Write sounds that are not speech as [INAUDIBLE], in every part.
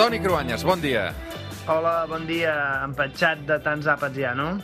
Toni Cruanyes, bon dia. Hola, bon dia. Empatxat de tants àpats ja, no?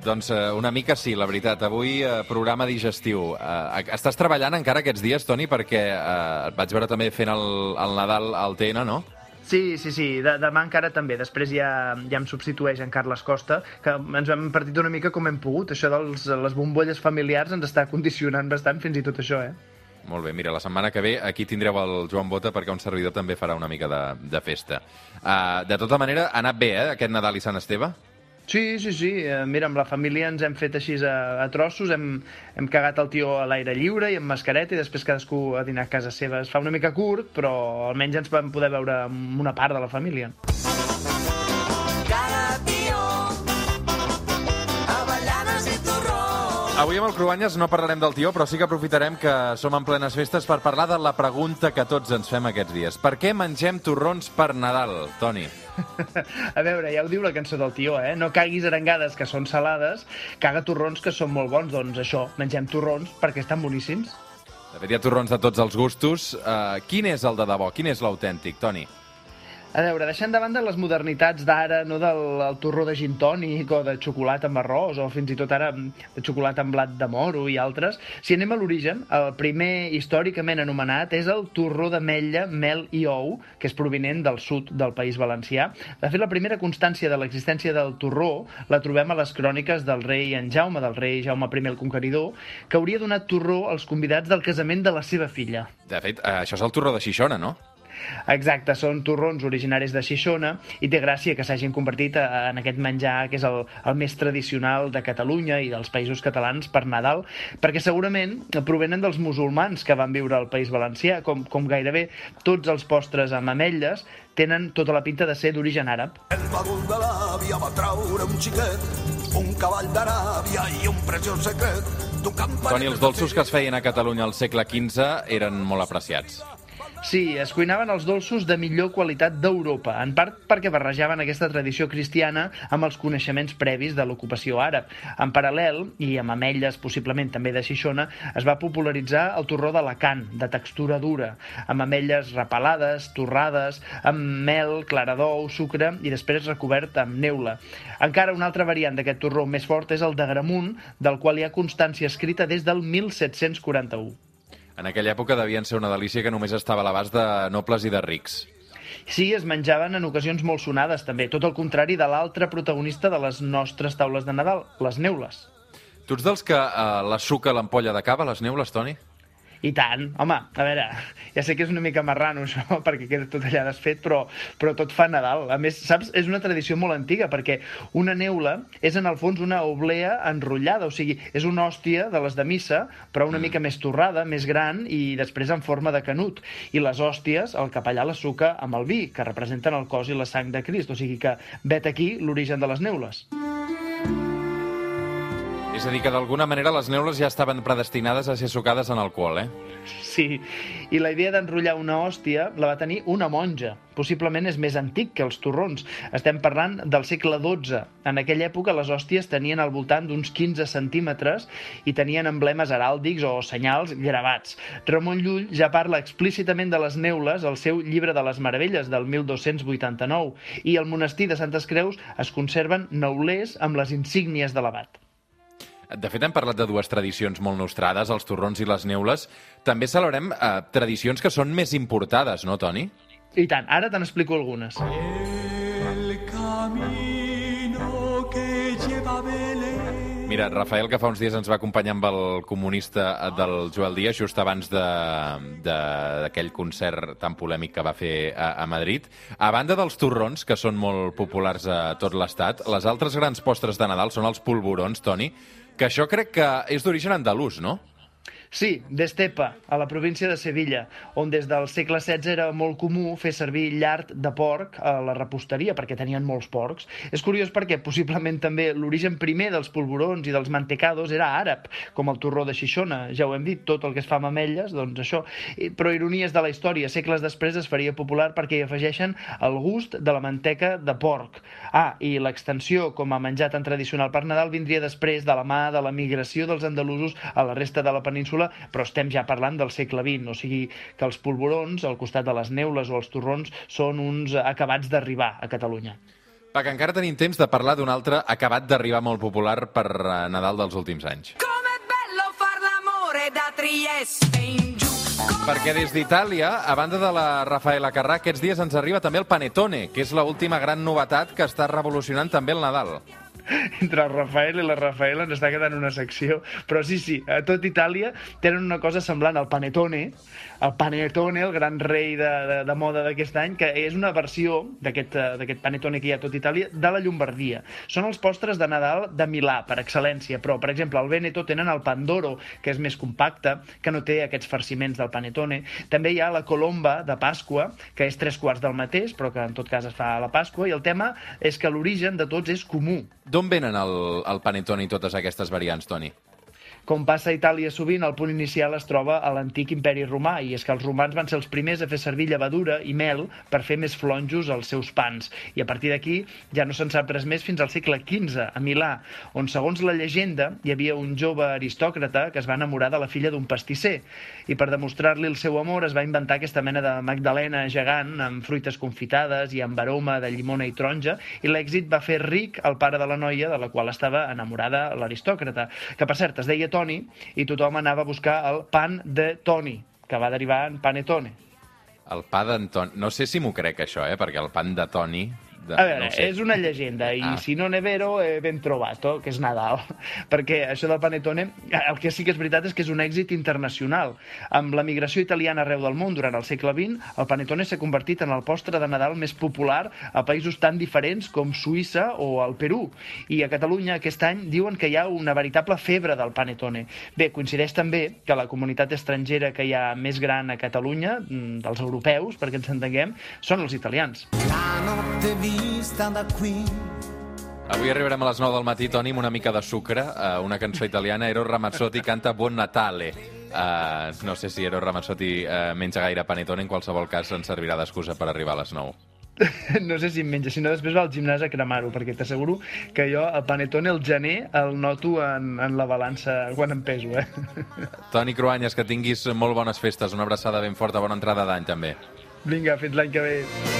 Doncs eh, una mica sí, la veritat. Avui eh, programa digestiu. Eh, estàs treballant encara aquests dies, Toni, perquè eh, et vaig veure també fent el, el Nadal al TN, no? Sí, sí, sí, de, demà encara també. Després ja, ja em substitueix en Carles Costa, que ens hem partit una mica com hem pogut. Això de les bombolles familiars ens està condicionant bastant fins i tot això, eh? Molt bé, mira, la setmana que ve aquí tindreu el Joan Bota perquè un servidor també farà una mica de, de festa. Uh, de tota manera, ha anat bé, eh, aquest Nadal i Sant Esteve? Sí, sí, sí. Eh, mira, amb la família ens hem fet així a, a trossos, hem, hem cagat el tio a l'aire lliure i amb mascareta i després cadascú a dinar a casa seva. Es fa una mica curt, però almenys ens vam poder veure una part de la família. Avui amb el Cruanyes no parlarem del tió, però sí que aprofitarem que som en plenes festes per parlar de la pregunta que tots ens fem aquests dies. Per què mengem torrons per Nadal, Toni? [LAUGHS] A veure, ja ho diu la cançó del tió, eh? No caguis arengades que són salades, caga torrons que són molt bons. Doncs això, mengem torrons perquè estan boníssims. De fet, hi ha torrons de tots els gustos. Uh, quin és el de debò? Quin és l'autèntic, Toni? A veure, deixant de banda les modernitats d'ara, no del el torró de gin tònic o de xocolata amb arròs o fins i tot ara de xocolata amb blat de moro i altres, si anem a l'origen, el primer històricament anomenat és el torró d'ametlla, mel i ou, que és provinent del sud del País Valencià. De fet, la primera constància de l'existència del torró la trobem a les cròniques del rei en Jaume, del rei Jaume I el Conqueridor, que hauria donat torró als convidats del casament de la seva filla. De fet, eh, això és el torró de Xixona, no? Exacte, són torrons originaris de Xixona i té gràcia que s'hagin convertit en aquest menjar que és el, el més tradicional de Catalunya i dels països catalans per Nadal, perquè segurament provenen dels musulmans que van viure al País Valencià, com, com gairebé tots els postres amb ametlles tenen tota la pinta de ser d'origen àrab. El bagul de l'àvia va traure un xiquet, un cavall d'Aràbia i un preciós secret Toni, els dolços que es feien a Catalunya al segle XV eren molt apreciats. Sí, es cuinaven els dolços de millor qualitat d'Europa, en part perquè barrejaven aquesta tradició cristiana amb els coneixements previs de l'ocupació àrab. En paral·lel, i amb ametlles possiblement també de Xixona, es va popularitzar el torró d'Alacant, de textura dura, amb ametlles repelades, torrades, amb mel, clara d'ou, sucre i després recobert amb neula. Encara una altra variant d'aquest torró més fort és el de Gramunt, del qual hi ha constància escrita des del 1741. En aquella època devien ser una delícia que només estava a l'abast de nobles i de rics. Sí, es menjaven en ocasions molt sonades, també. Tot el contrari de l'altre protagonista de les nostres taules de Nadal, les neules. Tu ets dels que eh, la suca l'ampolla de cava, les neules, Toni? I tant. Home, a veure, ja sé que és una mica marrano això, [LAUGHS] perquè queda tot allà desfet, però, però tot fa Nadal. A més, saps, és una tradició molt antiga, perquè una neula és en el fons una oblea enrotllada, o sigui, és una hòstia de les de missa, però una mm. mica més torrada, més gran, i després en forma de canut. I les hòsties, el capellà les suca amb el vi, que representen el cos i la sang de Crist, o sigui que vet aquí l'origen de les neules. És a dir, que d'alguna manera les neules ja estaven predestinades a ser sucades en alcohol, eh? Sí, i la idea d'enrotllar una hòstia la va tenir una monja. Possiblement és més antic que els torrons. Estem parlant del segle XII. En aquella època les hòsties tenien al voltant d'uns 15 centímetres i tenien emblemes heràldics o senyals gravats. Ramon Llull ja parla explícitament de les neules al seu llibre de les meravelles del 1289 i al monestir de Santes Creus es conserven neulers amb les insígnies de l'abat. De fet, hem parlat de dues tradicions molt nostrades, els torrons i les neules. També celebrem eh, tradicions que són més importades, no, Toni? I tant. Ara te n'explico algunes. El camino que lleva Belén Mira, Rafael, que fa uns dies ens va acompanyar amb el comunista del Joel Díaz, just abans d'aquell concert tan polèmic que va fer a, a Madrid. A banda dels torrons, que són molt populars a tot l'estat, les altres grans postres de Nadal són els polvorons, Toni, que això crec que és d'origen andalús, no? Sí, d'Estepa, a la província de Sevilla, on des del segle XVI era molt comú fer servir llard de porc a la reposteria, perquè tenien molts porcs. És curiós perquè possiblement també l'origen primer dels polvorons i dels mantecados era àrab, com el torró de Xixona. Ja ho hem dit, tot el que es fa amb ametlles, doncs això. Però ironies de la història, segles després es faria popular perquè hi afegeixen el gust de la manteca de porc. Ah, i l'extensió com a menjar tan tradicional per Nadal vindria després de la mà de la migració dels andalusos a la resta de la península península, però estem ja parlant del segle XX, o sigui que els polvorons al costat de les neules o els torrons són uns acabats d'arribar a Catalunya. Va, que encara tenim temps de parlar d'un altre acabat d'arribar molt popular per eh, Nadal dels últims anys. Com'è bello far l'amore da Trieste in giù. Perquè des d'Itàlia, a banda de la Rafaela Carrà, aquests dies ens arriba també el Panetone, que és l'última gran novetat que està revolucionant també el Nadal. Entre el Rafael i la Rafaela ens està quedant una secció, però sí, sí, a tot Itàlia tenen una cosa semblant al Panetone, el Panetone, el gran rei de, de, de moda d'aquest any, que és una versió d'aquest eh, Panetone que hi ha a tot Itàlia, de la Llombardia. Són els postres de Nadal de Milà, per excel·lència, però, per exemple, al Veneto tenen el Pandoro, que és més compacte, que no té aquests farciments del Panetone. També hi ha la Colomba de Pasqua, que és tres quarts del mateix, però que en tot cas es fa a la Pasqua, i el tema és que l'origen de tots és comú. D'on venen el, el Panetone i totes aquestes variants, Toni? Com passa a Itàlia sovint, el punt inicial es troba a l'antic imperi romà, i és que els romans van ser els primers a fer servir llevadura i mel per fer més flonjos als seus pans. I a partir d'aquí ja no se'n sap res més fins al segle XV, a Milà, on, segons la llegenda, hi havia un jove aristòcrata que es va enamorar de la filla d'un pastisser. I per demostrar-li el seu amor es va inventar aquesta mena de magdalena gegant amb fruites confitades i amb aroma de llimona i taronja, i l'èxit va fer ric el pare de la noia de la qual estava enamorada l'aristòcrata, que per cert es deia Toni i tothom anava a buscar el pan de Toni, que va derivar en panetone. El pa d'Antoni... No sé si m'ho crec, això, eh? Perquè el pan de Toni... De... A veure, no sé. és una llegenda, i Ah. si no ne vero, eh, ben trovato, que és Nadal. [LAUGHS] Perquè això del panettone, el que sí que és veritat és que és un èxit internacional. Amb la migració italiana arreu del món durant el segle XX, el panettone s'ha convertit en el postre de Nadal més popular a països tan diferents com Suïssa o el Perú. I a Catalunya aquest any diuen que hi ha una veritable febre del panettone. Bé, coincideix també que la comunitat estrangera que hi ha més gran a Catalunya, mm, dels europeus, perquè ens entenguem, són els italians. La notte vista da qui Avui arribarem a les 9 del matí, Toni, amb una mica de sucre, uh, una cançó italiana, Eros Ramazzotti canta Buon Natale. Uh, no sé si Eros Ramazzotti uh, menja gaire panetone, en qualsevol cas ens servirà d'excusa per arribar a les 9. [LAUGHS] no sé si em menja, si no després va al gimnàs a cremar-ho, perquè t'asseguro que jo el panetone el gener el noto en, en la balança quan em peso, eh? [LAUGHS] Toni Cruanyes, que tinguis molt bones festes, una abraçada ben forta, bona entrada d'any també. Vinga, fins l'any que ve.